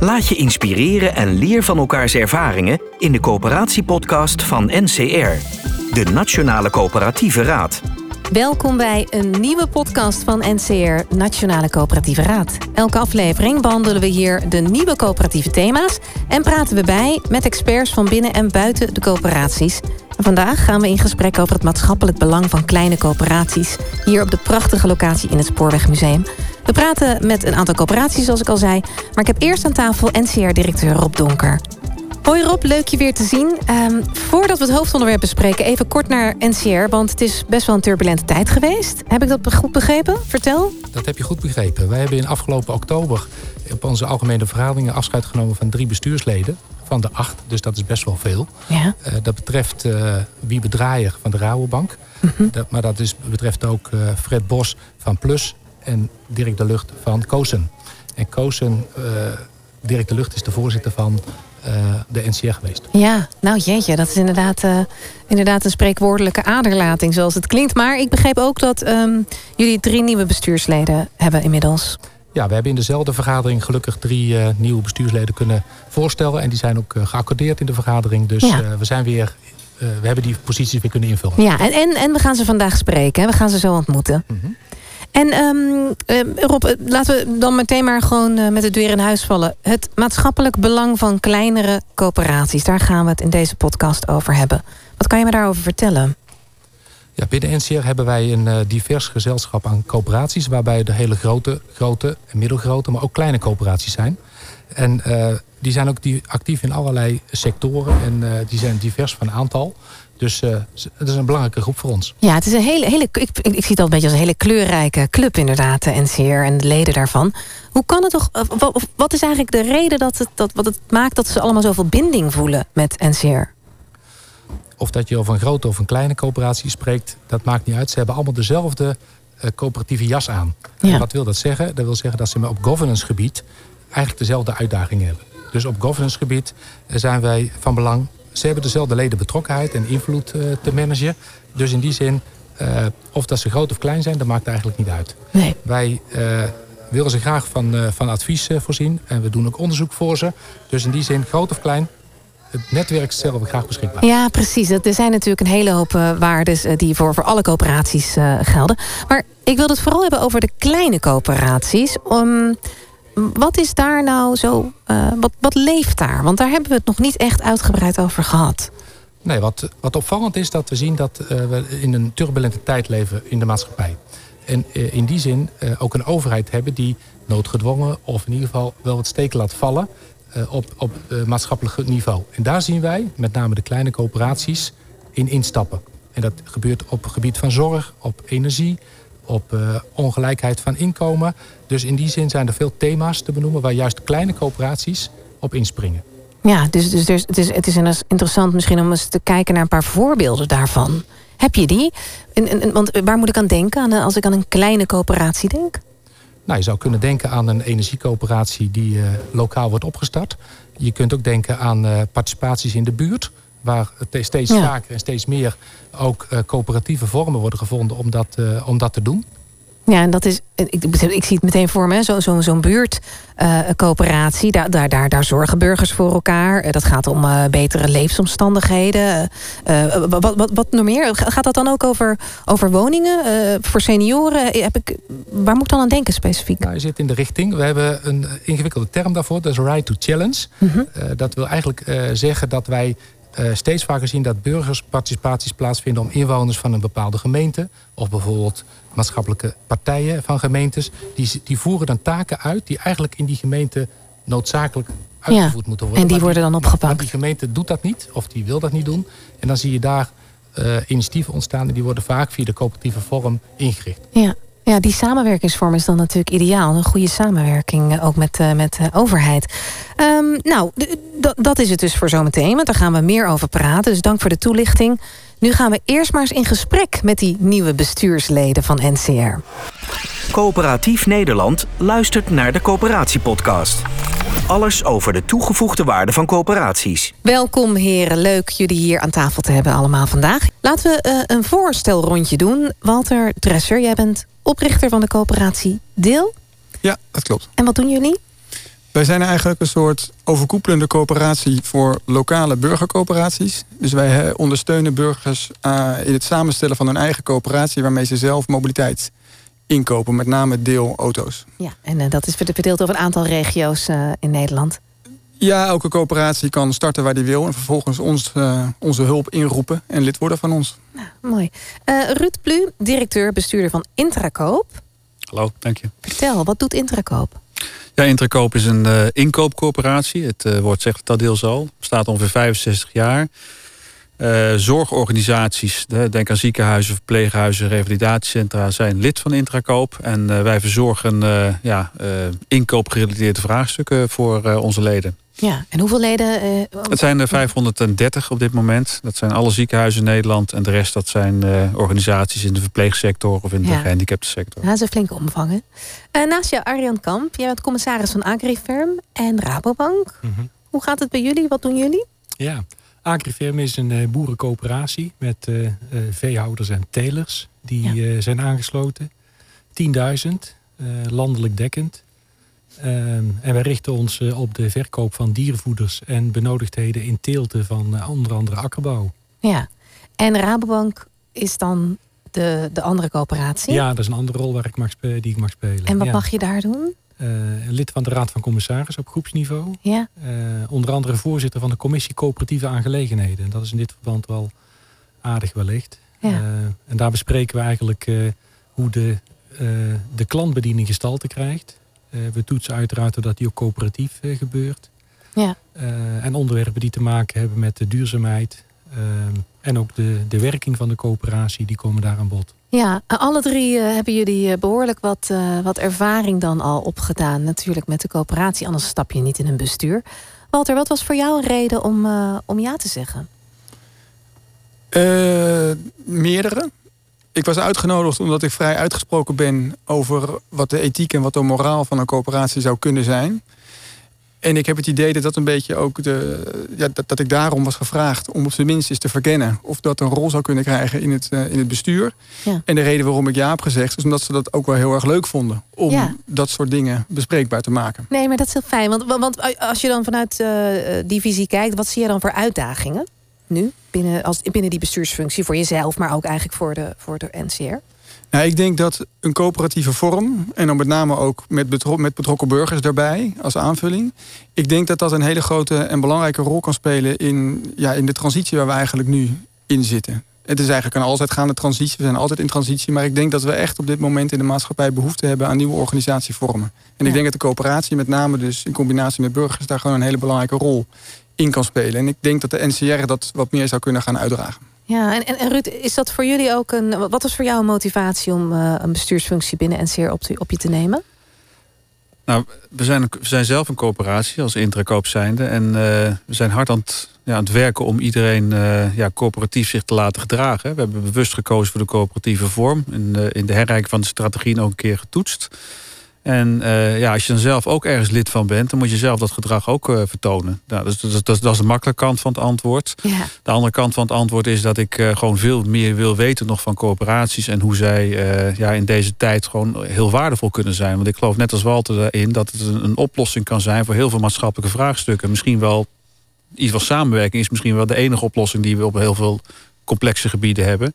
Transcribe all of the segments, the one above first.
Laat je inspireren en leer van elkaars ervaringen in de coöperatiepodcast van NCR, de Nationale Coöperatieve Raad. Welkom bij een nieuwe podcast van NCR, Nationale Coöperatieve Raad. Elke aflevering behandelen we hier de nieuwe coöperatieve thema's en praten we bij met experts van binnen en buiten de coöperaties. vandaag gaan we in gesprek over het maatschappelijk belang van kleine coöperaties hier op de prachtige locatie in het Spoorwegmuseum. We praten met een aantal coöperaties, zoals ik al zei. Maar ik heb eerst aan tafel NCR-directeur Rob Donker. Hoi Rob, leuk je weer te zien. Um, voordat we het hoofdonderwerp bespreken, even kort naar NCR... want het is best wel een turbulente tijd geweest. Heb ik dat goed begrepen? Vertel. Dat heb je goed begrepen. Wij hebben in afgelopen oktober op onze algemene vergaderingen... afscheid genomen van drie bestuursleden van de acht. Dus dat is best wel veel. Ja. Uh, dat betreft uh, Wiebe Draaier van de Rabobank. Mm -hmm. dat, maar dat is, betreft ook uh, Fred Bos van Plus en Dirk de Lucht van Kozen. En Kozen, Dirk de Lucht is de voorzitter van de NCR geweest. Ja, nou jeetje, dat is inderdaad, uh, inderdaad een spreekwoordelijke aderlating zoals het klinkt. Maar ik begreep ook dat um, jullie drie nieuwe bestuursleden hebben inmiddels. Ja, we hebben in dezelfde vergadering gelukkig drie uh, nieuwe bestuursleden kunnen voorstellen. En die zijn ook geaccordeerd in de vergadering. Dus ja. we zijn weer we hebben die posities weer kunnen invullen. Ja, en, en, en we gaan ze vandaag spreken. Hè? We gaan ze zo ontmoeten. Mm -hmm. En um, uh, Rob, laten we dan meteen maar gewoon uh, met de deur in huis vallen. Het maatschappelijk belang van kleinere coöperaties. Daar gaan we het in deze podcast over hebben. Wat kan je me daarover vertellen? Ja, binnen NCR hebben wij een uh, divers gezelschap aan coöperaties... waarbij de hele grote, grote en middelgrote, maar ook kleine coöperaties zijn. En die zijn ook die actief in allerlei sectoren en die zijn divers van aantal... Dus uh, het is een belangrijke groep voor ons. Ja, het is een hele, hele ik, ik, ik zie het al een beetje als een hele kleurrijke club inderdaad, de NCR en de leden daarvan. Hoe kan het toch, wat, wat is eigenlijk de reden dat het, dat, wat het maakt dat ze allemaal zoveel binding voelen met NCR? Of dat je over een grote of een kleine coöperatie spreekt, dat maakt niet uit. Ze hebben allemaal dezelfde uh, coöperatieve jas aan. Ja. En wat wil dat zeggen? Dat wil zeggen dat ze op governance gebied eigenlijk dezelfde uitdagingen hebben. Dus op governance gebied zijn wij van belang ze hebben dezelfde ledenbetrokkenheid en invloed uh, te managen. Dus in die zin, uh, of dat ze groot of klein zijn, dat maakt eigenlijk niet uit. Nee. Wij uh, willen ze graag van, van advies voorzien. En we doen ook onderzoek voor ze. Dus in die zin, groot of klein, het netwerk stellen we graag beschikbaar. Ja, precies. Er zijn natuurlijk een hele hoop waarden die voor, voor alle coöperaties gelden. Maar ik wil het vooral hebben over de kleine coöperaties. Um, wat is daar nou zo, uh, wat, wat leeft daar? Want daar hebben we het nog niet echt uitgebreid over gehad. Nee, wat, wat opvallend is dat we zien dat uh, we in een turbulente tijd leven in de maatschappij. En uh, in die zin ook een overheid hebben die noodgedwongen of in ieder geval wel wat steken laat vallen op, op maatschappelijk niveau. En daar zien wij met name de kleine coöperaties in instappen. En dat gebeurt op het gebied van zorg, op energie, op uh, ongelijkheid van inkomen. Dus in die zin zijn er veel thema's te benoemen... waar juist kleine coöperaties op inspringen. Ja, dus, dus, dus het, is, het is interessant misschien om eens te kijken naar een paar voorbeelden daarvan. Heb je die? En, en, want waar moet ik aan denken als ik aan een kleine coöperatie denk? Nou, je zou kunnen denken aan een energiecoöperatie die uh, lokaal wordt opgestart. Je kunt ook denken aan uh, participaties in de buurt waar steeds ja. vaker en steeds meer ook uh, coöperatieve vormen worden gevonden om dat, uh, om dat te doen. Ja, en dat is, ik, ik zie het meteen voor me, zo'n zo, zo buurtcoöperatie. Uh, daar, daar, daar, daar zorgen burgers voor elkaar. dat gaat om betere leefomstandigheden. Wat, wat, wat nog meer? Gaat dat dan ook over, over woningen voor senioren? Heb ik, waar moet ik dan aan denken specifiek? Nou, je zit in de richting. We hebben een ingewikkelde term daarvoor. Dat is right to challenge. Mm -hmm. dat wil eigenlijk zeggen dat wij uh, steeds vaker zien dat burgersparticipaties plaatsvinden om inwoners van een bepaalde gemeente, of bijvoorbeeld maatschappelijke partijen van gemeentes, die, die voeren dan taken uit die eigenlijk in die gemeente noodzakelijk uitgevoerd ja, moeten worden. En die worden dan opgepakt. Maar die gemeente doet dat niet, of die wil dat niet doen. En dan zie je daar uh, initiatieven ontstaan en die worden vaak via de coöperatieve vorm ingericht. Ja. Ja, die samenwerkingsvorm is dan natuurlijk ideaal. Een goede samenwerking eh, ook met, uh, met de overheid. Um, nou, dat is het dus voor zometeen. Want daar gaan we meer over praten. Dus dank voor de toelichting. Nu gaan we eerst maar eens in gesprek met die nieuwe bestuursleden van NCR. Coöperatief Nederland luistert naar de Coöperatiepodcast. Alles over de toegevoegde waarde van coöperaties. Welkom heren, leuk jullie hier aan tafel te hebben allemaal vandaag. Laten we uh, een voorstelrondje doen. Walter Dresser, jij bent oprichter van de coöperatie Deel. Ja, dat klopt. En wat doen jullie? Wij zijn eigenlijk een soort overkoepelende coöperatie voor lokale burgercoöperaties. Dus wij ondersteunen burgers uh, in het samenstellen van hun eigen coöperatie... waarmee ze zelf mobiliteit inkopen, met name deelauto's. Ja, en uh, dat is verdeeld over een aantal regio's uh, in Nederland. Ja, elke coöperatie kan starten waar die wil... en vervolgens ons, onze hulp inroepen en lid worden van ons. Nou, mooi. Ruud Plu, directeur, bestuurder van Intrakoop. Hallo, dank je. Vertel, wat doet Intrakoop? Ja, Intrakoop is een uh, inkoopcoöperatie. Het uh, woord zegt dat deel al. Bestaat ongeveer 65 jaar. Uh, zorgorganisaties, denk aan ziekenhuizen, verpleeghuizen, revalidatiecentra, zijn lid van Intrakoop. En wij verzorgen ja, inkoopgerelateerde vraagstukken voor onze leden. Ja, en hoeveel leden? Uh, het zijn er 530 op dit moment. Dat zijn alle ziekenhuizen in Nederland. En de rest dat zijn uh, organisaties in de verpleegsector of in de ja. gehandicaptensector. Ja, dat is een flinke omvang. Hè? Uh, naast jou Arjan Kamp, jij bent commissaris van Agrifirm en Rabobank. Mm -hmm. Hoe gaat het bij jullie? Wat doen jullie? Ja, Agrifirm is een boerencoöperatie met veehouders en telers. Die ja. zijn aangesloten. 10.000, landelijk dekkend. Um, en wij richten ons op de verkoop van diervoeders en benodigdheden in teelten van onder andere akkerbouw. Ja, en Rabobank is dan de, de andere coöperatie? Ja, dat is een andere rol waar ik mag die ik mag spelen. En wat ja. mag je daar doen? Uh, lid van de Raad van Commissarissen op groepsniveau. Ja. onder andere voorzitter van de Commissie Coöperatieve Aangelegenheden. En dat is in dit verband wel aardig wellicht. Ja. en daar bespreken we eigenlijk hoe de, de klantbediening gestalte krijgt. We toetsen uiteraard dat die ook coöperatief gebeurt. Ja. En onderwerpen die te maken hebben met de duurzaamheid. en ook de, de werking van de coöperatie, die komen daar aan bod. Ja, alle drie hebben jullie behoorlijk wat, wat ervaring dan al opgedaan. Natuurlijk met de coöperatie, anders stap je niet in een bestuur. Walter, wat was voor jou een reden om, om ja te zeggen? meerdere ik was uitgenodigd omdat ik vrij uitgesproken ben over wat de ethiek en wat de moraal van een coöperatie zou kunnen zijn. En ik heb het idee dat dat een beetje ook de. Ja, dat, dat ik daarom was gevraagd om op zijn minst eens te verkennen of dat een rol zou kunnen krijgen in het, uh, in het bestuur. Ja. En de reden waarom ik ja heb gezegd, is omdat ze dat ook wel heel erg leuk vonden. Om Ja. dat soort dingen bespreekbaar te maken. Nee, maar dat is heel fijn. Want, want als je dan vanuit eh, die visie kijkt, wat zie je dan voor uitdagingen nu binnen, als, binnen die bestuursfunctie voor jezelf, maar ook eigenlijk voor de, voor de NCR? Nou, ik denk dat een coöperatieve vorm, en dan met name ook met, betro met betrokken burgers daarbij als aanvulling. Ik denk dat dat een hele grote en belangrijke rol kan spelen in, ja, in de transitie waar we eigenlijk nu in zitten. Het is eigenlijk een altijd gaande transitie. We zijn altijd in transitie. Maar ik denk dat we echt op dit moment in de maatschappij behoefte hebben aan nieuwe organisatievormen. En Ja. ik denk dat de coöperatie, met name dus in combinatie met burgers, daar gewoon een hele belangrijke rol in kan spelen. En ik denk dat de NCR dat wat meer zou kunnen gaan uitdragen. Ja, en, en, en Ruud, is dat voor jullie ook een. Wat was voor jou een motivatie om eh, een bestuursfunctie binnen NCR op, te, op je te nemen? Nou, we zijn, we zijn zelf een coöperatie als intrakoop zijnde. En eh, we zijn hard aan het, ja, aan het werken om iedereen eh, ja, coöperatief zich te laten gedragen. We hebben bewust gekozen voor de coöperatieve vorm. De, in de herrijking van de strategie ook een keer getoetst. En eh, ja, als je dan zelf ook ergens lid van bent, dan moet je zelf dat gedrag ook eh, vertonen. Nou, dat, is- dat, is- dat, is- dat is de makkelijke kant van het antwoord. Ja. De andere kant van het antwoord is dat ik eh, gewoon veel meer wil weten nog van coöperaties en hoe zij ja, in deze tijd gewoon heel waardevol kunnen zijn. Want ik geloof net als Walter erin dat het een, een oplossing kan zijn voor heel veel maatschappelijke vraagstukken. Misschien wel iets van samenwerking is misschien wel de enige oplossing die we op heel veel complexe gebieden hebben.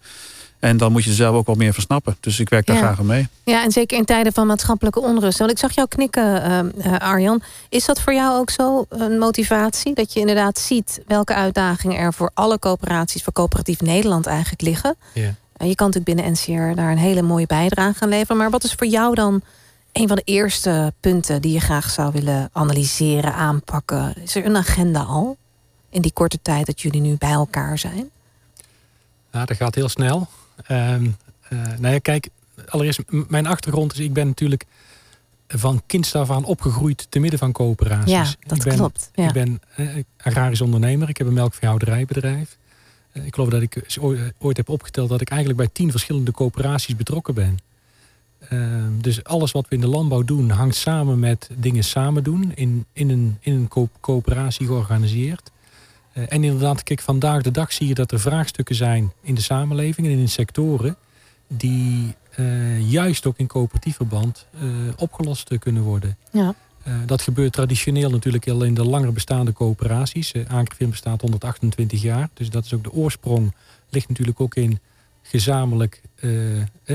En dan moet je er zelf ook wel meer van snappen. Dus ik werk daar Ja. graag aan mee. Ja, en zeker in tijden van maatschappelijke onrust. Want ik zag jou knikken, eh, eh, Arjan. Is dat voor jou ook zo een motivatie? Dat je inderdaad ziet welke uitdagingen er voor alle coöperaties, voor coöperatief Nederland eigenlijk liggen. Ja. En je kan natuurlijk binnen NCR daar een hele mooie bijdrage aan leveren. Maar wat is voor jou dan een van de eerste punten die je graag zou willen analyseren, aanpakken? Is er een agenda al? In die korte tijd dat jullie nu bij elkaar zijn? Ja, dat gaat heel snel. Ehm, eh, nou ja, kijk, allereerst, mijn achtergrond is, ik ben natuurlijk van kinds af aan opgegroeid te midden van coöperaties. Ja, dat ik ben, klopt. Ja. Ik ben eh, agrarisch ondernemer. Ik heb een melkveehouderijbedrijf. Uh, ik geloof dat ik ooit heb opgeteld dat ik eigenlijk bij tien verschillende coöperaties betrokken ben. Uh, dus alles wat we in de landbouw doen hangt samen met dingen samen doen. In, in een, in een co coöperatie georganiseerd. Uh, en inderdaad, kijk, vandaag de dag zie je dat er vraagstukken zijn in de samenleving en in de sectoren. Die uh, juist ook in coöperatief verband uh, opgelost kunnen worden. Ja. Uh, dat gebeurt traditioneel natuurlijk al in de langer bestaande coöperaties. Uh, bestaat 128 jaar. Dus dat is ook de oorsprong. Ligt natuurlijk ook in gezamenlijk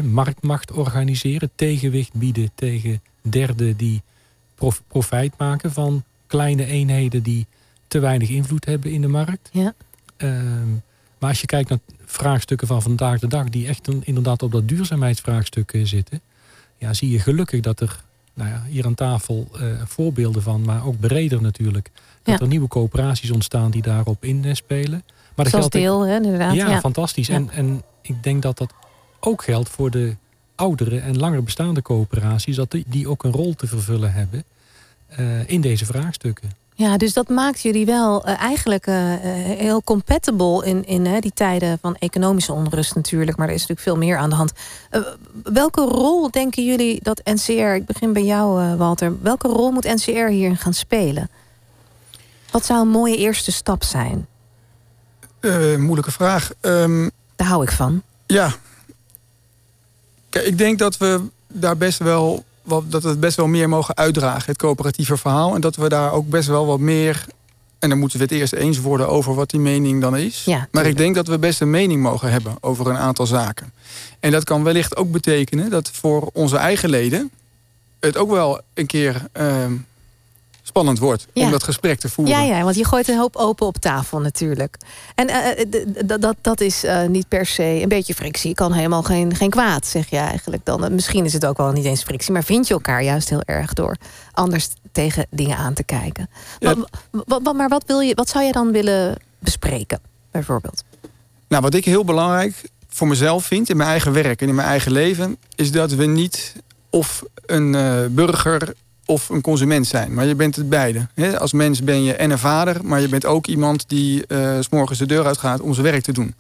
marktmacht organiseren. Tegenwicht bieden tegen derden die prof profijt maken van kleine eenheden die te weinig invloed hebben in de markt. Ja. Ehm, maar als je kijkt naar vraagstukken van vandaag de dag, die echt inderdaad op dat duurzaamheidsvraagstuk zitten, ja, zie je gelukkig dat er nou ja, hier aan tafel uh, voorbeelden van, maar ook breder natuurlijk, dat Ja. er nieuwe coöperaties ontstaan die daarop inspelen. Maar dat Zoals geldt deel, hè, inderdaad. ja, Ja. fantastisch. En, en ik denk dat dat ook geldt voor de oudere en langer bestaande coöperaties, dat die, die ook een rol te vervullen hebben eh, in deze vraagstukken. Ja, dus dat maakt jullie wel eh, eigenlijk eh, eh, heel compatible in, in die tijden van economische onrust natuurlijk. Maar er is natuurlijk veel meer aan de hand. Welke rol denken jullie dat NCR, ik begin bij jou Walter, welke rol moet NCR hierin gaan spelen? Wat zou een mooie eerste stap zijn? Moeilijke vraag. Ehm, Daar hou ik van. ja. Kijk, ik denk dat we daar best wel wat, dat we het best wel meer mogen uitdragen, het coöperatieve verhaal. En dat we daar ook best wel wat meer. En dan moeten we het eerst eens worden over wat die mening dan is. Ja, maar ik denk dat we best een mening mogen hebben over een aantal zaken. En dat kan wellicht ook betekenen dat voor onze eigen leden het ook wel een keer ehm, spannend wordt Ja. om dat gesprek te voeren. Ja, ja, want je gooit een hoop open op tafel natuurlijk. En d- dat, dat is eh, niet per se een beetje frictie. Kan helemaal geen, geen kwaad, zeg je eigenlijk dan. Misschien is het ook wel niet eens frictie, maar vind je elkaar juist heel erg door anders tegen dingen aan te kijken. Ja. Maar, maar wat, wil je, wat zou jij dan willen bespreken, bijvoorbeeld? Nou, wat ik heel belangrijk voor mezelf vind in mijn eigen werk en in mijn eigen leven, is dat we niet of een eh, burger of een consument zijn. Maar je bent het beide. Als mens ben je en een vader, maar je bent ook iemand die eh, s s'morgens de deur uitgaat om zijn werk te doen.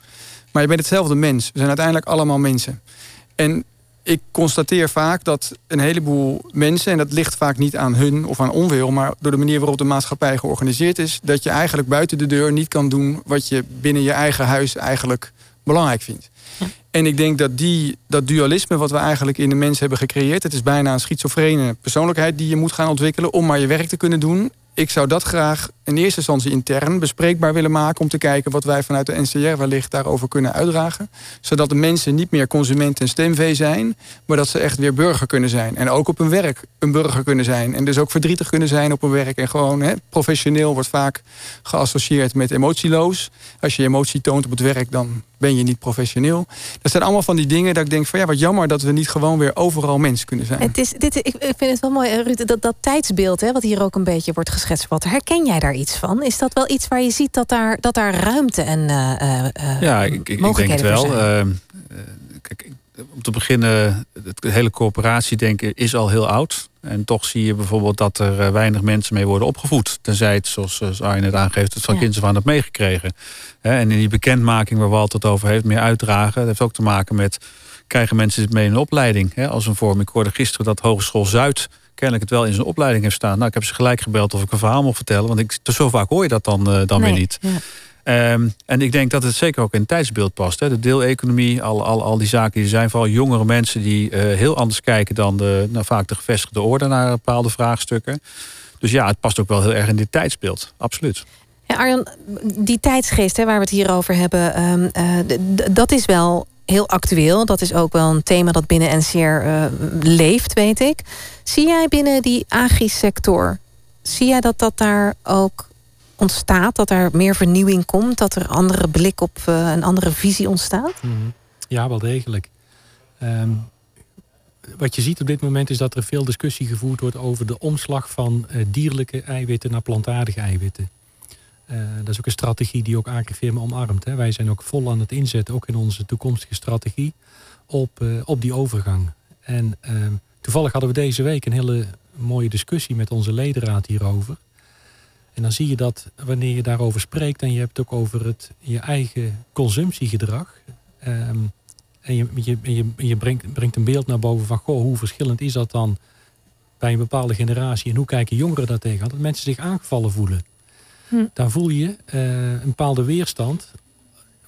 Maar je bent hetzelfde mens. We zijn uiteindelijk allemaal mensen. En ik constateer vaak dat een heleboel mensen, en dat ligt vaak niet aan hun of aan onwil, maar door de manier waarop de maatschappij georganiseerd is, dat je eigenlijk buiten de deur niet kan doen wat je binnen je eigen huis eigenlijk belangrijk vindt. En ik denk dat die, dat dualisme wat we eigenlijk in de mens hebben gecreëerd, het is bijna een schizofrene persoonlijkheid die je moet gaan ontwikkelen om maar je werk te kunnen doen. Ik zou dat graag in eerste instantie intern bespreekbaar willen maken om te kijken wat wij vanuit de NCR wellicht daarover kunnen uitdragen. Zodat de mensen niet meer consument en stemvee zijn, maar dat ze echt weer burger kunnen zijn. En ook op hun werk een burger kunnen zijn. En dus ook verdrietig kunnen zijn op hun werk. En gewoon professioneel wordt vaak geassocieerd met emotieloos. Als je emotie toont op het werk, dan ben je niet professioneel. Dat zijn allemaal van die dingen dat ik denk van ja, wat jammer dat we niet gewoon weer overal mens kunnen zijn. Het is, dit, ik, ik vind het wel mooi, eh, Ruud, dat, dat tijdsbeeld, hè, wat hier ook een beetje wordt geschetst. Wat herken jij daar iets van? Is dat wel iets waar je ziet dat daar, dat daar ruimte en eh, eh, eh, Ja, ik, ik, ik denk het mogelijkheden wel. voor zijn? Kijk, ik- om te beginnen, het hele coöperatiedenken is al heel oud. En toch zie je bijvoorbeeld dat er eh, weinig mensen mee worden opgevoed. Tenzij het, zoals eh, Arjen net aangeeft, het van Ja. af aan hebt meegekregen. En in die bekendmaking waar Walt het over heeft, meer uitdragen... dat heeft ook te maken met, krijgen mensen dit mee in een opleiding? Als een vorm. Ik hoorde gisteren dat Hogeschool Zuid kennelijk het wel in zijn opleiding heeft staan. Nou, ik heb ze gelijk gebeld of ik een verhaal mocht vertellen. Want ik, zo vaak hoor je dat dan, eh, dan Nee, weer niet. ja. Ehm, en ik denk dat het zeker ook in het tijdsbeeld past. Hè. De deeleconomie, al, al, al die zaken die er zijn. Vooral jongere mensen die eh, heel anders kijken dan de, nou, vaak de gevestigde orde naar bepaalde vraagstukken. Dus ja, het past ook wel heel erg in dit tijdsbeeld. Absoluut. Ja, Arjan, die tijdsgeest hè, waar we het hier over hebben, ehm, eh, dat is wel heel actueel. Dat is ook wel een thema dat binnen NCR eh, leeft, weet ik. Zie jij binnen die agri-sector, zie jij dat dat daar ook ontstaat? Dat er meer vernieuwing komt? Dat er andere blik op eh, een andere visie ontstaat? Mhm. Ja, wel degelijk. Ehm, wat je ziet op dit moment is dat er veel discussie gevoerd wordt over de omslag van eh, dierlijke eiwitten naar plantaardige eiwitten. dat is ook een strategie die ook Agrifirma omarmt. Hè. Wij zijn ook vol aan het inzetten, ook in onze toekomstige strategie, op, op die overgang. En ehm, toevallig hadden we deze week een hele mooie discussie met onze ledenraad hierover. En dan zie je dat wanneer je daarover spreekt en je hebt het ook over het, je eigen consumptiegedrag. Ehm, en je, je, je, je brengt, brengt een beeld naar boven van goh, hoe verschillend is dat dan bij een bepaalde generatie en hoe kijken jongeren daar tegen? Dat mensen zich aangevallen voelen. Hm. Dan voel je uh, een bepaalde weerstand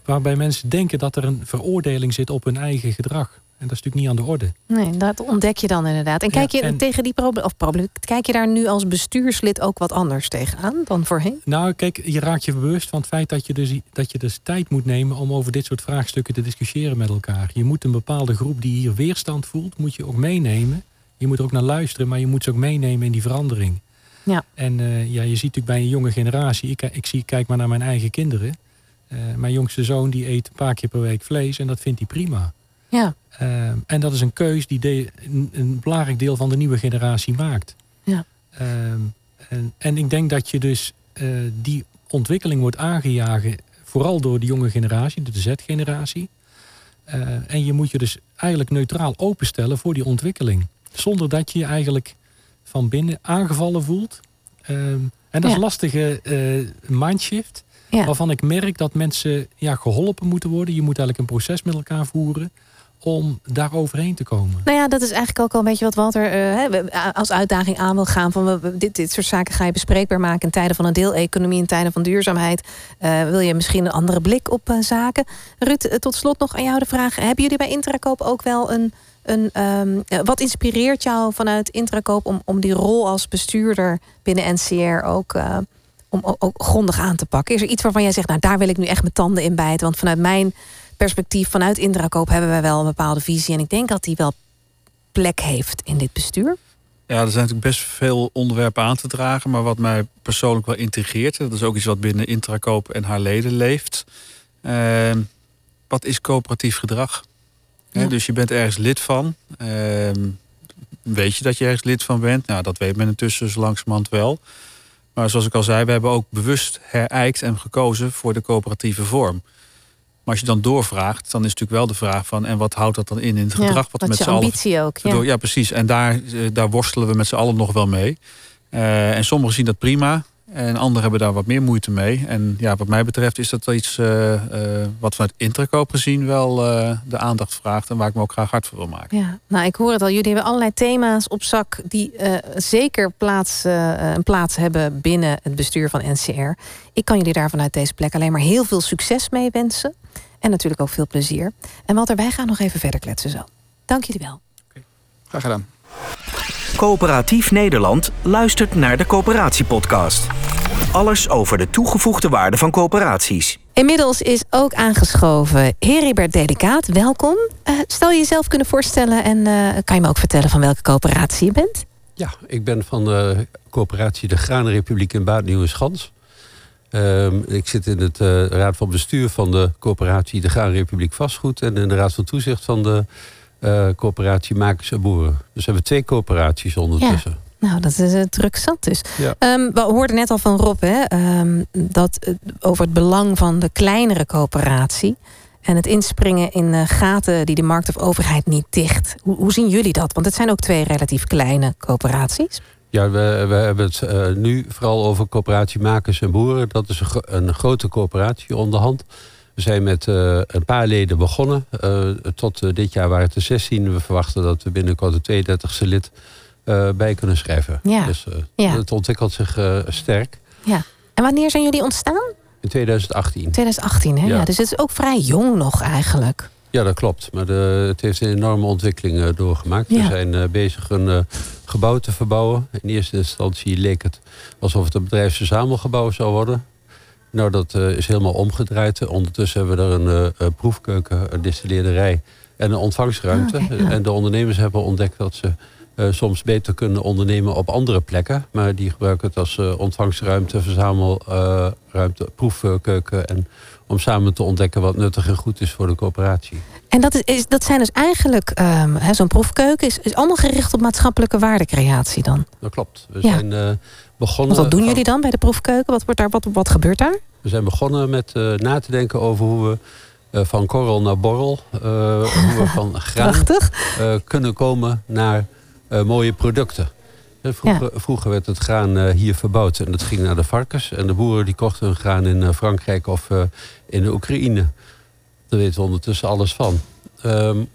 waarbij mensen denken dat er een veroordeling zit op hun eigen gedrag. En dat is natuurlijk niet aan de orde. Nee, dat ontdek je dan inderdaad. En kijk je tegen die probleem, of probleem, kijk je daar nu als bestuurslid ook wat anders tegenaan dan voorheen? Nou, kijk, je raakt je bewust van het feit dat je, dus, dat je dus tijd moet nemen om over dit soort vraagstukken te discussiëren met elkaar. Je moet een bepaalde groep die hier weerstand voelt, moet je ook meenemen. Je moet er ook naar luisteren, maar je moet ze ook meenemen in die verandering. Ja. En uh, ja, je ziet natuurlijk bij een jonge generatie, ik, ik zie, kijk maar naar mijn eigen kinderen. Uh, mijn jongste zoon die eet een paar keer per week vlees en dat vindt hij prima. Ja. Uh, en dat is een keus die de, een, een, belangrijk deel van de nieuwe generatie maakt. Ja. Uh, en, en, ik denk dat je dus uh, die ontwikkeling wordt aangejagen, vooral door de jonge generatie, de Z-generatie. en je moet je dus eigenlijk neutraal openstellen voor die ontwikkeling. Zonder dat je je eigenlijk van binnen aangevallen voelt. Ehm, en dat is een lastige mindshift. Ja. Waarvan ik merk dat mensen ja, geholpen moeten worden. Je moet eigenlijk een proces met elkaar voeren om daar overheen te komen? Nou ja, dat is eigenlijk ook al een beetje wat Walter uh, als uitdaging aan wil gaan. Van, dit, dit soort zaken ga je bespreekbaar maken in tijden van een deeleconomie, in tijden van duurzaamheid. Uh, wil je misschien een andere blik op uh, zaken? Ruud, tot slot nog aan jou de vraag. Hebben jullie bij Intrakoop ook wel een... een um, wat inspireert jou vanuit Intrakoop om, om die rol als bestuurder binnen NCR ook om ook grondig aan te pakken? Is er iets waarvan jij zegt, nou daar wil ik nu echt mijn tanden in bijten? Want vanuit mijn perspectief, vanuit Indrakoop hebben wij wel een bepaalde visie. En ik denk dat die wel plek heeft in dit bestuur. Ja, er zijn natuurlijk best veel onderwerpen aan te dragen. Maar wat mij persoonlijk wel intrigeert, dat is ook iets wat binnen Intrakoop en haar leden leeft. Uh, wat is coöperatief gedrag? dus je bent ergens lid van. Uh, weet je dat je ergens lid van bent? Nou, dat weet men intussen langzamerhand wel. Maar zoals ik al zei, we hebben ook bewust herijkt en gekozen voor de coöperatieve vorm. Maar als je dan doorvraagt, dan is natuurlijk wel de vraag van... en wat houdt dat dan in in het gedrag? wat, wat met z'n ambitie ook. Ja. ja, precies. En daar, eh, daar worstelen we met z'n allen nog wel mee. Uh, en sommigen zien dat prima. En anderen hebben daar wat meer moeite mee. En ja, wat mij betreft is dat wel iets uh, uh, wat vanuit Interkoop gezien wel uh, de aandacht vraagt. En waar ik me ook graag hard voor wil maken. Ja, nou ik hoor het al. Jullie hebben allerlei thema's op zak die zeker plaats, een plaats hebben binnen het bestuur van NCR. Ik kan jullie daar vanuit deze plek alleen maar heel veel succes mee wensen. En natuurlijk ook veel plezier. En Walter, wij gaan nog even verder kletsen zo. Dank jullie wel. Okay. Graag gedaan. Coöperatief Nederland luistert naar de Coöperatiepodcast. Alles over de toegevoegde waarde van coöperaties. Inmiddels is ook aangeschoven Heribert Delicaat. Welkom. Uh, stel je jezelf kunnen voorstellen en uh, kan je me ook vertellen van welke coöperatie je bent? Ja, ik ben van de coöperatie de Granenrepubliek in Bad Nieuweschans. Um, ik zit in het uh, raad van bestuur van de coöperatie de Granenrepubliek Vastgoed... en in de raad van toezicht van de uh, coöperatie Makers en Boeren. Dus we hebben twee coöperaties ondertussen. Ja. Nou, dat is uh, druk zat dus. Ja. Um, we hoorden net al van Rob hè, um, dat, uh, over het belang van de kleinere coöperatie. En het inspringen in uh, gaten die de markt of overheid niet dicht. Hoe, hoe, zien jullie dat? Want het zijn ook twee relatief kleine coöperaties. Ja, we, we hebben het uh, nu vooral over coöperatie Makers en Boeren. Dat is een, een grote coöperatie onderhand. We zijn met uh, een paar leden begonnen. Uh, tot dit jaar waren het er 16. We verwachten dat we binnenkort de 32e lid bij kunnen schrijven. Ja. Dus ja. het ontwikkelt zich sterk. Ja. En wanneer zijn jullie ontstaan? In 2018. 2018, hè? Ja. ja. Dus het is ook vrij jong nog eigenlijk. Ja, dat klopt. Maar de, het heeft een enorme ontwikkeling doorgemaakt. Ja. We zijn bezig een gebouw te verbouwen. In eerste instantie leek het alsof het een bedrijfsverzamelgebouw zou worden. Nou, dat is helemaal omgedraaid. Ondertussen hebben we er een proefkeuken, een distilleerderij en een ontvangstruimte. Oh, okay, ja. En de ondernemers hebben ontdekt dat ze soms beter kunnen ondernemen op andere plekken. Maar die gebruiken het als ontvangstruimte, verzamelruimte, proefkeuken. En om samen te ontdekken wat nuttig en goed is voor de coöperatie. En dat, is, is dat zijn dus eigenlijk, um, zo'n proefkeuken is, is allemaal gericht op maatschappelijke waardecreatie dan? Dat klopt. We ja. zijn begonnen... Wat doen jullie dan bij de proefkeuken? Wat, wordt daar, wat, wat gebeurt daar? We zijn begonnen met na te denken over hoe we van korrel naar borrel... hoe we van graan kunnen komen naar mooie producten. Vroeger, vroeger, werd het graan hier verbouwd en dat ging naar de varkens. En de boeren die kochten hun graan in Frankrijk of in de Oekraïne. Daar weten we ondertussen alles van. Um,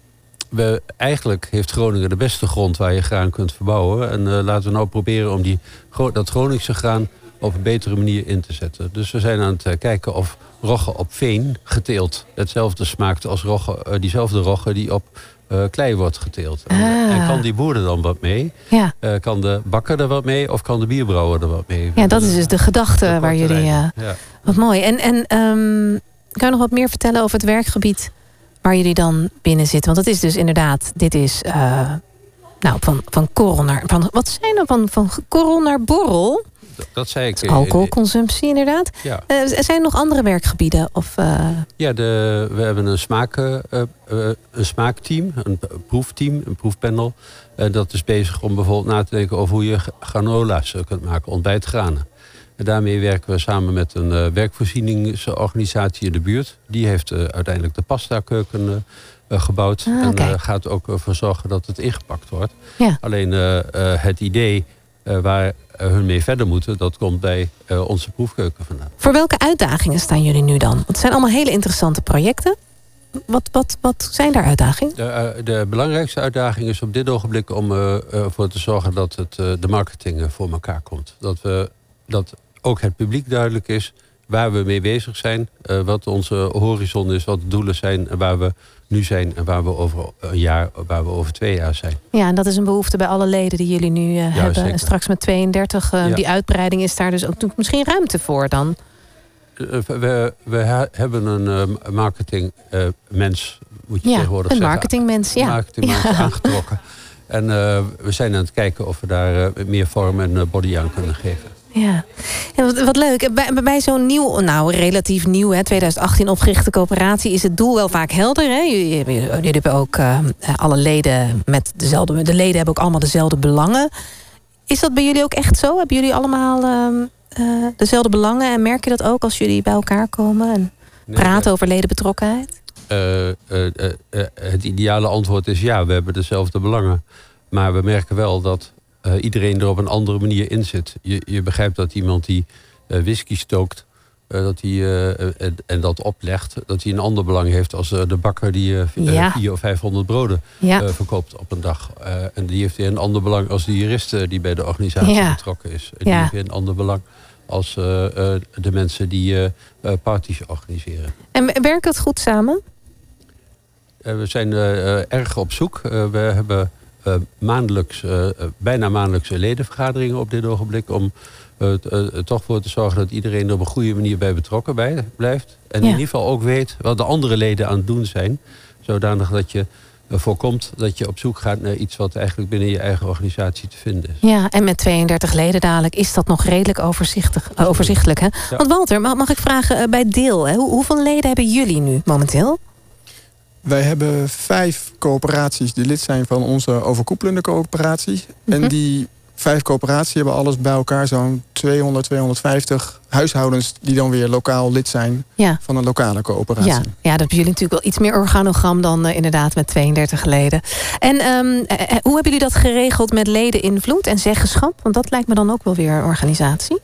we, eigenlijk heeft Groningen de beste grond waar je graan kunt verbouwen. En laten we nou proberen om die, dat Groningse graan op een betere manier in te zetten. Dus we zijn aan het kijken of rogge op veen geteeld hetzelfde smaakt als diezelfde rogge die op klei wordt geteeld. Ah. En, en, kan die boer er dan wat mee? Ja. kan de bakker er wat mee of kan de bierbrouwer er wat mee? Ja, dat is dus de gedachte waar jullie... Ja. Wat mooi. En, en um, kan je nog wat meer vertellen over het werkgebied waar jullie dan binnen zitten? Want het is dus inderdaad, dit is uh, nou, van, van korrel naar. Van, wat zijn er van, van korrel naar borrel? Dat zei ik. Alcoholconsumptie, inderdaad. Ja. Uh, zijn er nog andere werkgebieden? Of, uh... Ja, de, we hebben een, smaak, uh, een smaakteam, een proefteam, een proefpanel. Dat is bezig om bijvoorbeeld na te denken over hoe je granola's kunt maken, ontbijtgranen. En daarmee werken we samen met een werkvoorzieningsorganisatie in de buurt. Die heeft uiteindelijk de pasta-keuken gebouwd. Ah, en gaat ook ervoor zorgen dat het ingepakt wordt. Ja. Alleen het idee waar hun mee verder moeten, dat komt bij onze proefkeuken vandaan. Voor welke uitdagingen staan jullie nu dan? Want het zijn allemaal hele interessante projecten. Wat, wat, wat zijn daar uitdagingen? De, de, belangrijkste uitdaging is op dit ogenblik om ervoor te zorgen dat het, de marketing voor elkaar komt. Dat we dat ook het publiek duidelijk is waar we mee bezig zijn. Wat onze horizon is, wat de doelen zijn en waar we nu zijn en waar we over een jaar, waar we over twee jaar zijn. Ja, en dat is een behoefte bij alle leden die jullie nu uh, hebben. En straks met 32, uh, ja. die uitbreiding is daar dus ook misschien ruimte voor dan? we, we hebben een marketingmens, moet je ja, tegenwoordig een zeggen. marketingmens, ja. marketingmens ja. aangetrokken. En we zijn aan het kijken of we daar meer vorm en body aan kunnen geven. Ja, wat, wat, leuk. Bij, bij zo'n nieuw, nou relatief nieuw, hè, 2018 opgerichte coöperatie, is het doel wel vaak helder. Hè? Jullie, jullie hebben ook uh, alle leden met dezelfde. De leden hebben ook allemaal dezelfde belangen. Is dat bij jullie ook echt zo? Hebben jullie allemaal uh, uh, dezelfde belangen? En merk je dat ook als jullie bij elkaar komen en nee, praten over ledenbetrokkenheid? het ideale antwoord is ja, we hebben dezelfde belangen. Maar we merken wel dat uh, iedereen er op een andere manier in zit. Je, je begrijpt dat iemand die uh, whisky stookt, uh, dat hij, en, en, dat oplegt, dat hij een ander belang heeft als de bakker die ja. 400 of 500 broden ja. verkoopt op een dag. en die heeft weer een ander belang als de jurist die bij de organisatie ja. betrokken is. En die heeft weer een ander belang als de mensen die parties organiseren. En werkt het goed samen? we zijn erg op zoek. we hebben maandelijks, uh, bijna maandelijkse ledenvergaderingen op dit ogenblik. Om er toch voor te zorgen dat iedereen er op een goede manier bij betrokken bij, blijft. En in ieder geval ook weet wat de andere leden aan het doen zijn. Zodanig dat je voorkomt dat je op zoek gaat naar iets wat eigenlijk binnen je eigen organisatie te vinden is. Ja, en met 32 leden dadelijk is dat nog redelijk overzichtig, overzichtelijk. Hè? Ja. Want Walter, mag, mag ik vragen bij deel, hè? hoeveel leden hebben jullie nu momenteel? Wij hebben vijf coöperaties die lid zijn van onze overkoepelende coöperatie. En mhm. die vijf coöperaties hebben alles bij elkaar zo'n 200, 250 huishoudens die dan weer lokaal lid zijn ja. van een lokale coöperatie. Ja, ja, dat hebben jullie natuurlijk wel iets meer organogram dan uh, inderdaad met 32 leden. En um, uh, hoe hebben jullie dat geregeld met ledeninvloed en zeggenschap? Want dat lijkt me dan ook wel weer een organisatie.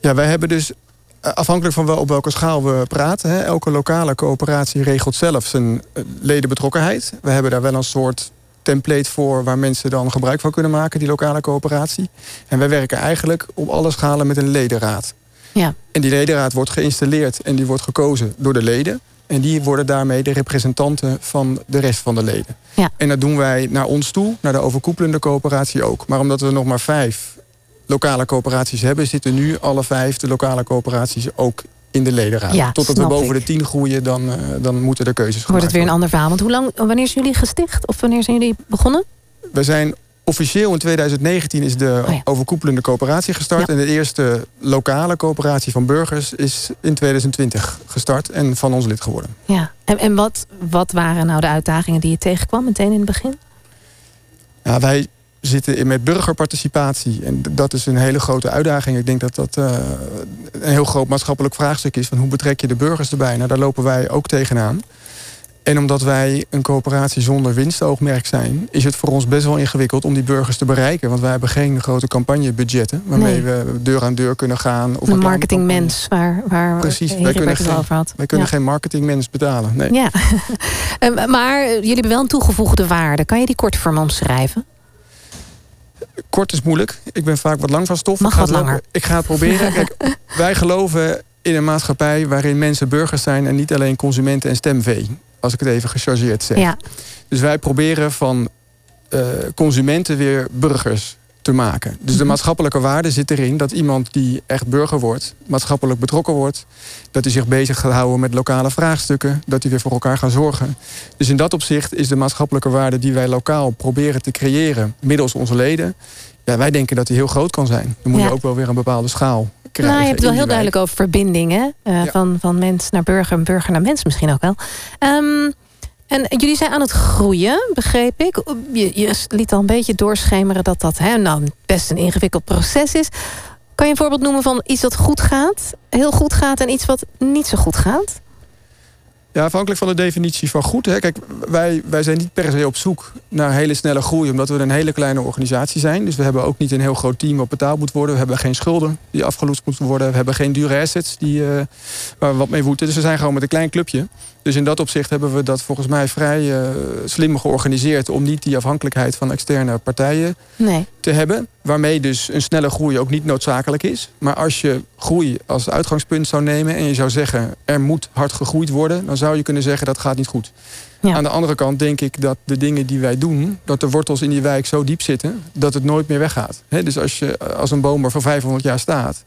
Ja, wij hebben dus eh, afhankelijk van wel op welke schaal we praten. Hè, elke lokale coöperatie regelt zelf zijn eh, ledenbetrokkenheid. We hebben daar wel een soort template voor waar mensen dan gebruik van kunnen maken, die lokale coöperatie. En wij werken eigenlijk op alle schalen met een ledenraad. Ja. En die ledenraad wordt geïnstalleerd en die wordt gekozen door de leden. En die worden daarmee de representanten van de rest van de leden. Ja. En dat doen wij naar ons toe, naar de overkoepelende coöperatie ook. Maar omdat we nog maar vijf lokale coöperaties hebben... zitten nu alle vijf de lokale coöperaties ook in de ledenraad. Ja, Totdat we boven ik. de tien groeien, dan, uh, dan moeten er keuzes gemaakt worden. Wordt het weer een ander verhaal. Want hoe lang, wanneer zijn jullie gesticht? Of wanneer zijn jullie begonnen? We zijn officieel in 2019 is de oh ja. overkoepelende coöperatie gestart. Ja. En de eerste lokale coöperatie van burgers is in 2020 gestart en van ons lid geworden. Ja, en, en wat, wat waren nou de uitdagingen die je tegenkwam meteen in het begin? Ja, wij zitten in met burgerparticipatie. En dat is een hele grote uitdaging. Ik denk dat dat uh, een heel groot maatschappelijk vraagstuk is. Van hoe betrek je de burgers erbij? Nou, daar lopen wij ook tegenaan. En omdat wij een coöperatie zonder winstoogmerk zijn... is het voor ons best wel ingewikkeld om die burgers te bereiken. Want wij hebben geen grote campagnebudgetten... waarmee we deur aan deur kunnen gaan. Of een marketingmens waar, waar Precies, wij kunnen, geen, over had. wij kunnen geen marketingmens betalen. Nee. Ja. Ehm, maar jullie hebben wel een toegevoegde waarde. Kan je die kort voor me omschrijven? Kort is moeilijk. Ik ben vaak wat lang van stof. Mag ik wat langer. Ik ga het proberen. Kijk, wij geloven in een maatschappij waarin mensen burgers zijn... en niet alleen consumenten en stemvee. Als ik het even gechargeerd zeg. Ja. Dus wij proberen van uh, consumenten weer burgers te maken. Dus de mhm. maatschappelijke waarde zit erin dat iemand die echt burger wordt, maatschappelijk betrokken wordt, dat hij zich bezig gaat houden met lokale vraagstukken, dat hij weer voor elkaar gaat zorgen. Dus in dat opzicht is de maatschappelijke waarde die wij lokaal proberen te creëren middels onze leden, ja, wij denken dat die heel groot kan zijn. Dan moet je ook wel weer een bepaalde schaal krijgen. Nou, je hebt het wel heel duidelijk over verbindingen. Uh, van, van mens naar burger en burger naar mens misschien ook wel. Um, en jullie zijn aan het groeien, begreep ik. Je, je liet al een beetje doorschemeren dat dat hè, nou, best een ingewikkeld proces is. Kan je een voorbeeld noemen van iets dat goed gaat, heel goed gaat... en iets wat niet zo goed gaat? Ja, afhankelijk van de definitie van goed. Hè. Kijk, wij, wij zijn niet per se op zoek naar hele snelle groei... omdat we een hele kleine organisatie zijn. Dus we hebben ook niet een heel groot team wat betaald moet worden. We hebben geen schulden die afgelost moeten worden. We hebben geen dure assets die, uh, waar we wat mee voeten. Dus we zijn gewoon met een klein clubje. Dus in dat opzicht hebben we dat volgens mij vrij uh, slim georganiseerd... om niet die afhankelijkheid van externe partijen nee. te hebben. Waarmee dus een snelle groei ook niet noodzakelijk is. Maar als je groei als uitgangspunt zou nemen... en je zou zeggen, er moet hard gegroeid worden... dan zou je kunnen zeggen, dat gaat niet goed. Ja. Aan de andere kant denk ik dat de dingen die wij doen... dat de wortels in die wijk zo diep zitten... dat het nooit meer weggaat. dus als, je, als een boom er voor 500 jaar staat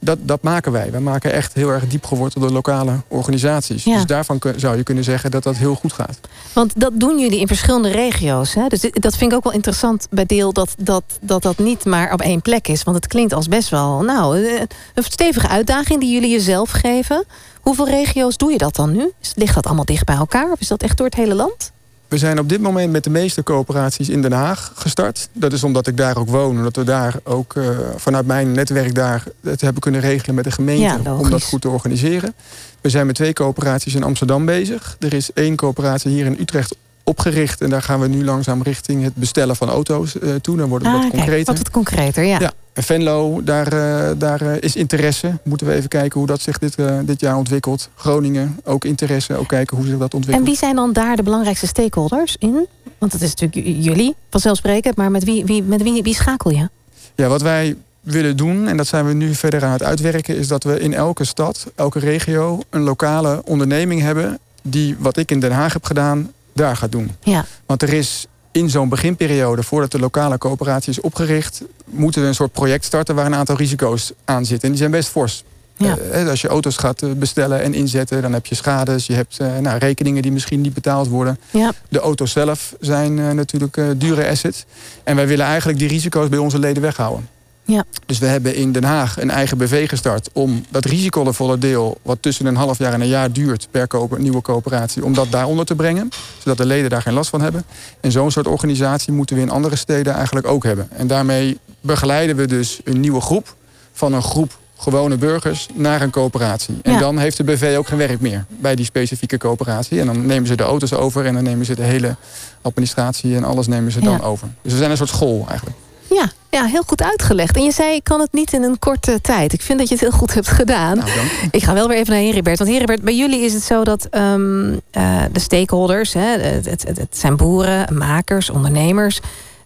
dat, dat maken wij. Wij maken echt heel erg diep gewortelde lokale organisaties. Dus daarvan zou je kunnen zeggen dat dat heel goed gaat. Want dat doen jullie in verschillende regio's. Hè? Dus dat vind ik ook wel interessant bij deel dat dat, dat dat niet maar op één plek is. Want het klinkt als best wel nou, eh, een stevige uitdaging die jullie jezelf geven. Hoeveel regio's doe je dat dan nu? Ligt dat allemaal dicht bij elkaar? Of is dat echt door het hele land? We zijn op dit moment met de meeste coöperaties in Den Haag gestart. Dat is omdat ik daar ook woon. Omdat we daar ook uh, vanuit mijn netwerk daar het hebben kunnen regelen met de gemeente. om dat goed te organiseren. We zijn met twee coöperaties in Amsterdam bezig. Er is één coöperatie hier in Utrecht opgericht. En daar gaan we nu langzaam richting het bestellen van auto's uh, toe. Dan wordt het ah, wat concreter. Wat concreter, ja. ja. En Venlo, daar, uh, daar uh, is interesse. Moeten we even kijken hoe dat zich dit, dit jaar ontwikkelt. Groningen, ook interesse. Ook kijken hoe zich dat ontwikkelt. En wie zijn dan daar de belangrijkste stakeholders in? Want het is natuurlijk jullie, vanzelfsprekend. Maar met wie, wie, met wie, wie schakel je? Ja, wat wij willen doen, en dat zijn we nu verder aan het uitwerken... is dat we in elke stad, elke regio... een lokale onderneming hebben... die, wat ik in Den Haag heb gedaan, daar gaat doen. Ja. Want er is in zo'n beginperiode, voordat de lokale coöperatie is opgericht... moeten we een soort project starten waar een aantal risico's aan zitten. En die zijn best fors. Ja. Uh, als je auto's gaat eh, bestellen en inzetten, dan heb je schades. Je hebt uh, nou, rekeningen die misschien niet betaald worden. Ja. De auto's zelf zijn natuurlijk dure assets. En wij willen eigenlijk die risico's bij onze leden weghouden. Ja. Dus we hebben in Den Haag een eigen BV gestart... om dat risicovolle deel, wat tussen een half jaar en een jaar duurt... per nieuwe coöperatie, om dat daaronder te brengen. Zodat de leden daar geen last van hebben. En zo'n soort organisatie moeten we in andere steden eigenlijk ook hebben. En daarmee begeleiden we dus een nieuwe groep... van een groep gewone burgers naar een coöperatie. En dan heeft de BV ook geen werk meer bij die specifieke coöperatie. En dan nemen ze de auto's over en dan nemen ze de hele administratie en alles nemen ze dan over. Dus we zijn een soort school eigenlijk. Ja, ja, heel goed uitgelegd. En je zei, ik kan het niet in een korte tijd. Ik vind dat je het heel goed hebt gedaan. Nou, ik ga wel weer even naar Heribert. Want Heribert, bij jullie is het zo dat um, uh, de stakeholders... Hè, het, het, het, zijn boeren, makers, ondernemers...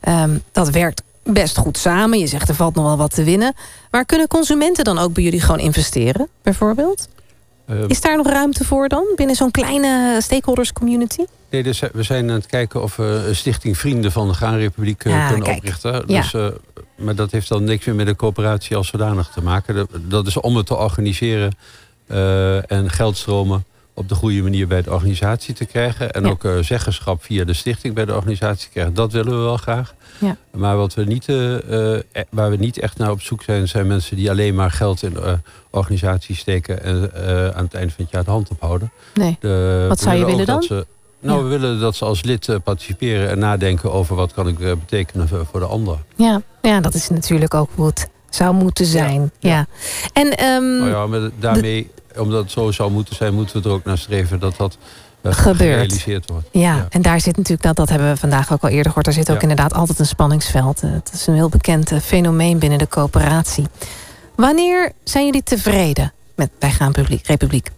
Um, dat werkt best goed samen. Je zegt, er valt nog wel wat te winnen. Maar kunnen consumenten dan ook bij jullie gewoon investeren, bijvoorbeeld? Uh, is daar nog ruimte voor dan, binnen zo'n kleine stakeholders community? Nee, dus we zijn aan het kijken of we een stichting Vrienden van de Graanrepubliek uh, kunnen oprichten. Ja. Dus, uh, maar dat heeft dan niks meer met de coöperatie als zodanig te maken. Dat is om het te organiseren uh, en geldstromen op de goede manier bij de organisatie te krijgen. En Ja. ook zeggenschap via de stichting bij de organisatie te krijgen. Dat willen we wel graag. Ja. Maar wat we niet, uh, uh, waar we niet echt naar op zoek zijn... zijn mensen die alleen maar geld in uh, organisaties steken... en aan het eind van het jaar de hand ophouden. Nee. De, Wat zou je willen dan? Ze, Nou, we willen dat ze als lid participeren en nadenken over wat kan ik betekenen voor de ander. Ja, ja, dat is natuurlijk ook hoe het zou moeten zijn. Ja. En, um, nou ja, maar daarmee, omdat het zo zou moeten zijn, moeten we er ook naar streven dat dat gebeurt. wordt. Ja, en daar zit natuurlijk, dat, dat hebben we vandaag ook al eerder gehoord, daar zit ook inderdaad altijd een spanningsveld. Het is een heel bekend fenomeen binnen de coöperatie. Wanneer zijn jullie tevreden met bij Gaan Republiek?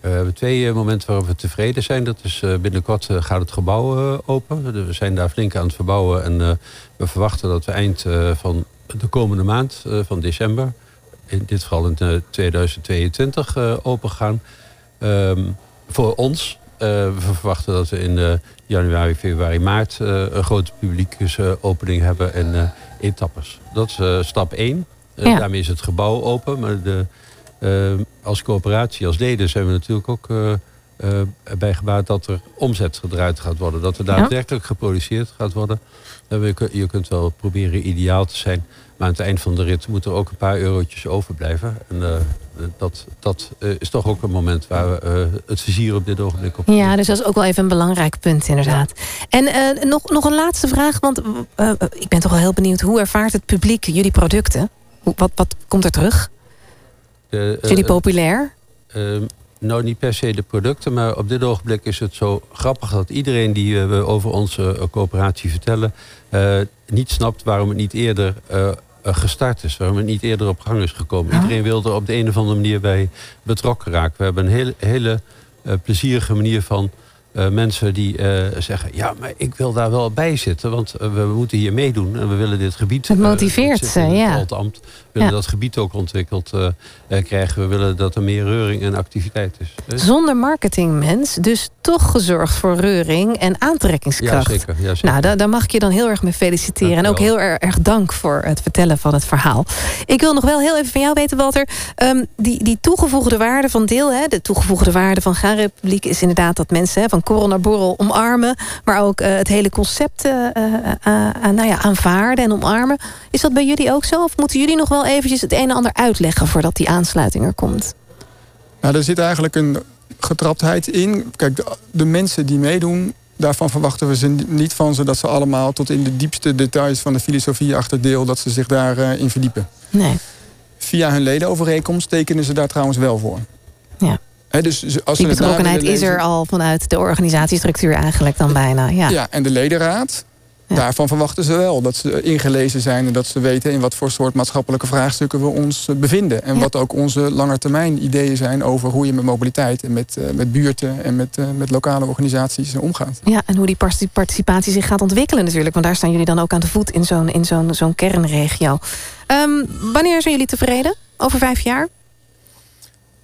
we hebben twee momenten waarop we tevreden zijn. Dat is binnenkort gaat het gebouw open. We zijn daar flink aan het verbouwen. En we verwachten dat we eind van de komende maand, van december... in dit geval in 2022 open gaan. Voor ons. we verwachten dat we in januari, februari, maart... een grote publieke opening hebben en etappes. Dat is stap 1. Daarmee is het gebouw open. Maar de, als coöperatie, als leden zijn we natuurlijk ook bij gebaat dat er omzet gedraaid gaat worden. Dat er daadwerkelijk geproduceerd gaat worden. Je kunt wel proberen ideaal te zijn. Maar aan het eind van de rit moet er ook een paar eurotjes overblijven. En uh, dat, dat is toch ook een moment waar we het vizier op dit ogenblik op. Ja, dus dat is ook wel even een belangrijk punt inderdaad. En nog, nog een laatste vraag, want ik ben toch wel heel benieuwd. Hoe ervaart het publiek jullie producten? Wat, wat komt er terug? De, Zijn jullie populair? Nou, niet per se de producten, maar op dit ogenblik is het zo grappig dat iedereen die we over onze uh, coöperatie vertellen, uh, niet snapt waarom het niet eerder uh, gestart is, waarom het niet eerder op gang is gekomen. Iedereen wil er op de een of andere manier bij betrokken raken. We hebben een hele, hele plezierige manier van uh, mensen die uh, zeggen... ja, maar ik wil daar wel bij zitten, want uh, we moeten hier meedoen... en we willen dit gebied... Het motiveert ze, ja. Het willen ja. dat gebied ook ontwikkeld krijgen. We willen dat er meer reuring en activiteit is. Zonder marketingmens, dus toch gezorgd voor reuring en aantrekkingskracht. Ja, zeker. Ja, zeker. Nou, daar, daar, mag ik je dan heel erg mee feliciteren. En ook heel erg, erg, dank voor het vertellen van het verhaal. Ik wil nog wel heel even van jou weten, Walter... Um, die, die toegevoegde waarde van deel, hè, de toegevoegde waarde van Gaan Republiek... is inderdaad dat mensen hè, van korrel naar borrel omarmen... maar ook uh, het hele concept uh, nou ja, aanvaarden en omarmen. Is dat bij jullie ook zo? Of moeten jullie nog wel eventjes het een en ander uitleggen... voordat die aansluiting er komt? Nou, er zit eigenlijk een getraptheid in. Kijk, de, de mensen die meedoen... Daarvan verwachten we ze niet van ze dat ze allemaal tot in de diepste details van de filosofie achter deel, dat ze zich daarin in verdiepen. Nee. Via hun ledenovereenkomst tekenen ze daar trouwens wel voor. Ja. He, dus als Die betrokkenheid is er al vanuit de organisatiestructuur eigenlijk dan bijna. Ja, ja en de ledenraad, ja. daarvan verwachten ze wel dat ze ingelezen zijn... en dat ze weten in wat voor soort maatschappelijke vraagstukken we ons bevinden. En ja. wat ook onze langetermijn ideeën zijn over hoe je met mobiliteit... en met, uh, met buurten en met, uh, met lokale organisaties omgaat. Ja, en hoe die participatie zich gaat ontwikkelen natuurlijk. Want daar staan jullie dan ook aan de voet in zo'n zo'n zo'n kernregio. Um, wanneer zijn jullie tevreden? Over vijf jaar?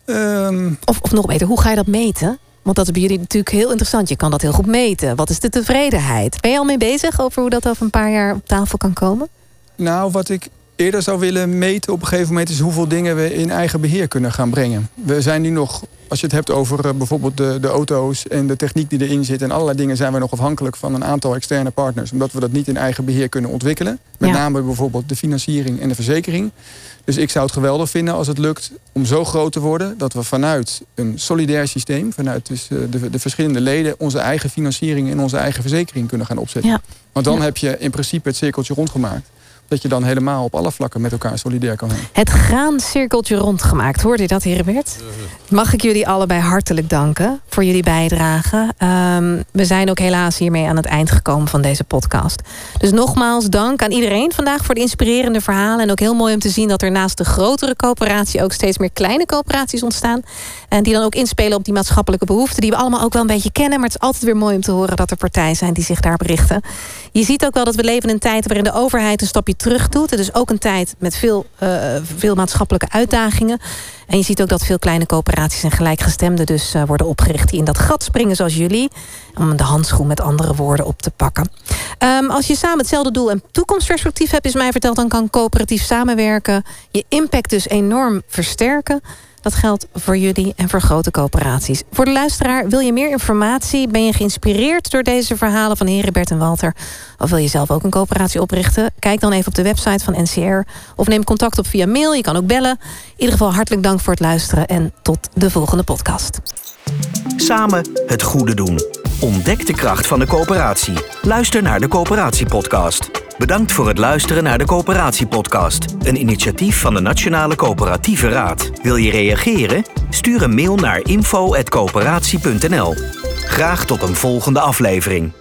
Um, of, of nog beter, hoe ga je dat meten? Want dat is bij jullie natuurlijk heel interessant. Je kan dat heel goed meten. Wat is de tevredenheid? Ben je al mee bezig over hoe dat over een paar jaar op tafel kan komen? Nou, wat ik eerder zou willen meten op een gegeven moment... is hoeveel dingen we in eigen beheer kunnen gaan brengen. We zijn nu nog, als je het hebt over uh, bijvoorbeeld de, de auto's... en de techniek die erin zit en allerlei dingen... zijn we nog afhankelijk van een aantal externe partners... omdat we dat niet in eigen beheer kunnen ontwikkelen. Met Ja. name bijvoorbeeld de financiering en de verzekering. Dus ik zou het geweldig vinden als het lukt om zo groot te worden... dat we vanuit een solidair systeem, vanuit dus eh, de, de verschillende leden... onze eigen financiering en onze eigen verzekering kunnen gaan opzetten. Ja. Want dan Ja. heb je in principe het cirkeltje rondgemaakt. Dat je dan helemaal op alle vlakken met elkaar solidair kan zijn. Het graancirkeltje rondgemaakt. Hoorde je dat, Herenbert? Mag ik jullie allebei hartelijk danken voor jullie bijdrage. Ehm, we zijn ook helaas hiermee aan het eind gekomen van deze podcast. Dus nogmaals dank aan iedereen vandaag voor de inspirerende verhalen. En ook heel mooi om te zien dat er naast de grotere coöperatie... ook steeds meer kleine coöperaties ontstaan. En die dan ook inspelen op die maatschappelijke behoeften... die we allemaal ook wel een beetje kennen. Maar het is altijd weer mooi om te horen dat er partijen zijn die zich daar berichten. Je ziet ook wel dat we leven in een tijd waarin de overheid een stapje terug doet. Het is ook een tijd met veel, eh, veel maatschappelijke uitdagingen. En je ziet ook dat veel kleine coöperaties en gelijkgestemden dus eh, worden opgericht... die in dat gat springen zoals jullie. Om de handschoen met andere woorden op te pakken. Ehm, als je samen hetzelfde doel en toekomstperspectief hebt... is mij verteld, dan kan coöperatief samenwerken... je impact dus enorm versterken... Dat geldt voor jullie en voor grote coöperaties. Voor de luisteraar, wil je meer informatie? Ben je geïnspireerd door deze verhalen van Herenbert en Walter? Of wil je zelf ook een coöperatie oprichten? Kijk dan even op de website van NCR. Of neem contact op via mail, je kan ook bellen. In ieder geval hartelijk dank voor het luisteren en tot de volgende podcast. Samen het goede doen. Ontdek de kracht van de coöperatie. Luister naar de Coöperatiepodcast. Bedankt voor het luisteren naar de Coöperatiepodcast. Een initiatief van de Nationale Coöperatieve Raad. Wil je reageren? Stuur een mail naar info.coöperatie.nl. Graag tot een volgende aflevering.